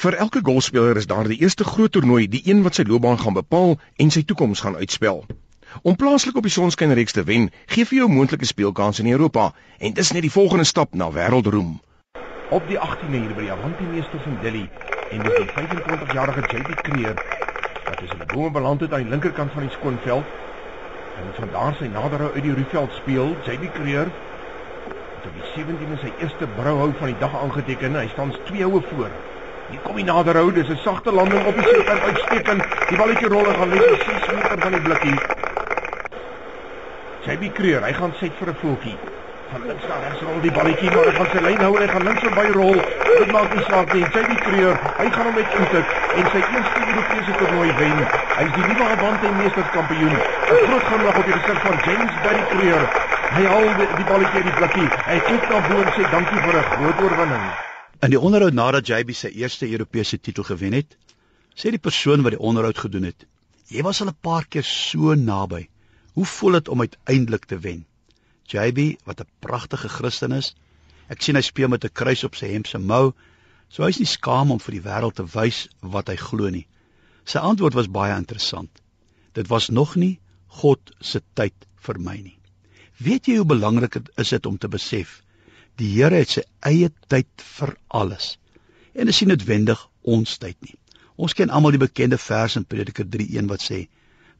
Vir elke golfspeler is daar die eerste groot toernooi, die een wat sy loopbaan gaan bepaal en sy toekoms gaan uitspel. Om plaaslik op die Sonskynreeks te wen, gee vir jou moontlike speelkans in Europa en dis net die volgende stap na wêreldroem. Op die 18de hier by die Avanti Meesters in Delhi en dis die 25-jarige JP Creer wat is in die bome beland het aan die linkerkant van die skoonveld en van daar sy naderhou uit die Rieveld speel, JP Creer op die 17de sy eerste brouhou van die dag aangeteken. Hy staan 2 houe voor. Hier kom hy nader hou. Dis 'n sagte landing op die seekant uitstekend. Die balletjie rol en gaan net 6 meter van die blikkie. JB Creer, hy gaan set vir 'n voetjie. Van links na regs rol die balletjie, maar hy gaan sy lyn hou en hy gaan links verby rol. Dit maak nie saak nie. JB Creer, hy gaan hom met intik en sy eerste Europese toernooi wen. Hy is die nuwe Avante Meesterskampioen. 'n Groot glimlag op die gesig van James Barry Creer. Hy haal die, die balletjie in die blikkie. Hy kyk na bo en sê dankie vir 'n groot oorwinning. In die onderhoud nadat JB sy eerste Europese titel gewen het, sê die persoon wat die onderhoud gedoen het: "Jy was al 'n paar keer so naby. Hoe voel dit om uiteindelik te wen?" JB, wat 'n pragtige Christen is, ek sien hy speel met 'n kruis op sy hemp se mou, so hy's nie skaam om vir die wêreld te wys wat hy glo nie. Sy antwoord was baie interessant. Dit was nog nie God se tyd vir my nie. Weet jy hoe belangrik dit is dit om te besef die Here het sy eie tyd vir alles. En dit is nie noodwendig ons tyd nie. Ons ken almal die bekende vers in Prediker 3:1 wat sê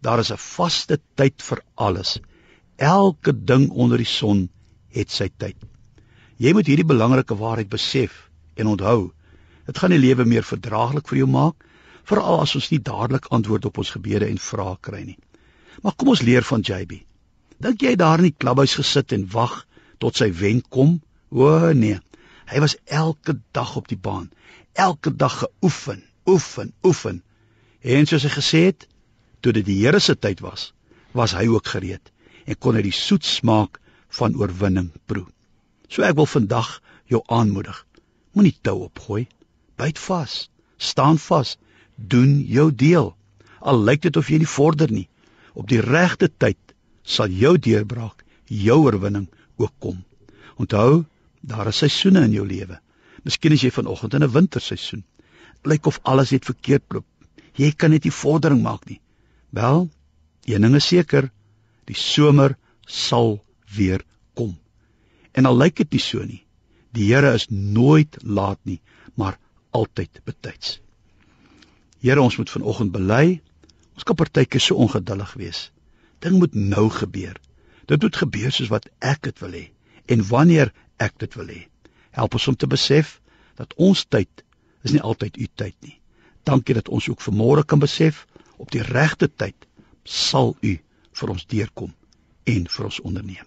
daar is 'n vaste tyd vir alles. Elke ding onder die son het sy tyd. Jy moet hierdie belangrike waarheid besef en onthou. Dit gaan die lewe meer verdraaglik vir jou maak, veral as ons nie dadelik antwoord op ons gebede en vrae kry nie. Maar kom ons leer van JB. Dink jy daar in die klubhuis gesit en wag tot sy wen kom? O nee. Hy was elke dag op die baan. Elke dag geoefen, oefen, oefen. En soos hy gesê het, toe dit die Here se tyd was, was hy ook gereed en kon hy die soet smaak van oorwinning proe. So ek wil vandag jou aanmoedig. Moenie tou opgooi. Byt vas. Staan vas. Doen jou deel. Al lyk dit of jy nie vorder nie. Op die regte tyd sal jou deurbraak, jou oorwinning ook kom. Onthou, daar is seisoene in jou lewe. Miskien is jy vanoggend in 'n winterseisoen. Lyk of alles net verkeerd loop. Jy kan net nie vordering maak nie. Wel, een ding is seker, die somer sal weer kom. En al lyk dit nie so nie, die Here is nooit laat nie, maar altyd betyds. Here, ons moet vanoggend bely. Ons kan partykeer so ongeduldig wees ding moet nou gebeur. Dit moet gebeur soos wat ek dit wil hê en wanneer ek dit wil hê. Help ons om te besef dat ons tyd is nie altyd u tyd nie. Dankie dat ons ook vanmôre kan besef op die regte tyd sal u vir ons deurkom en vir ons onderneem.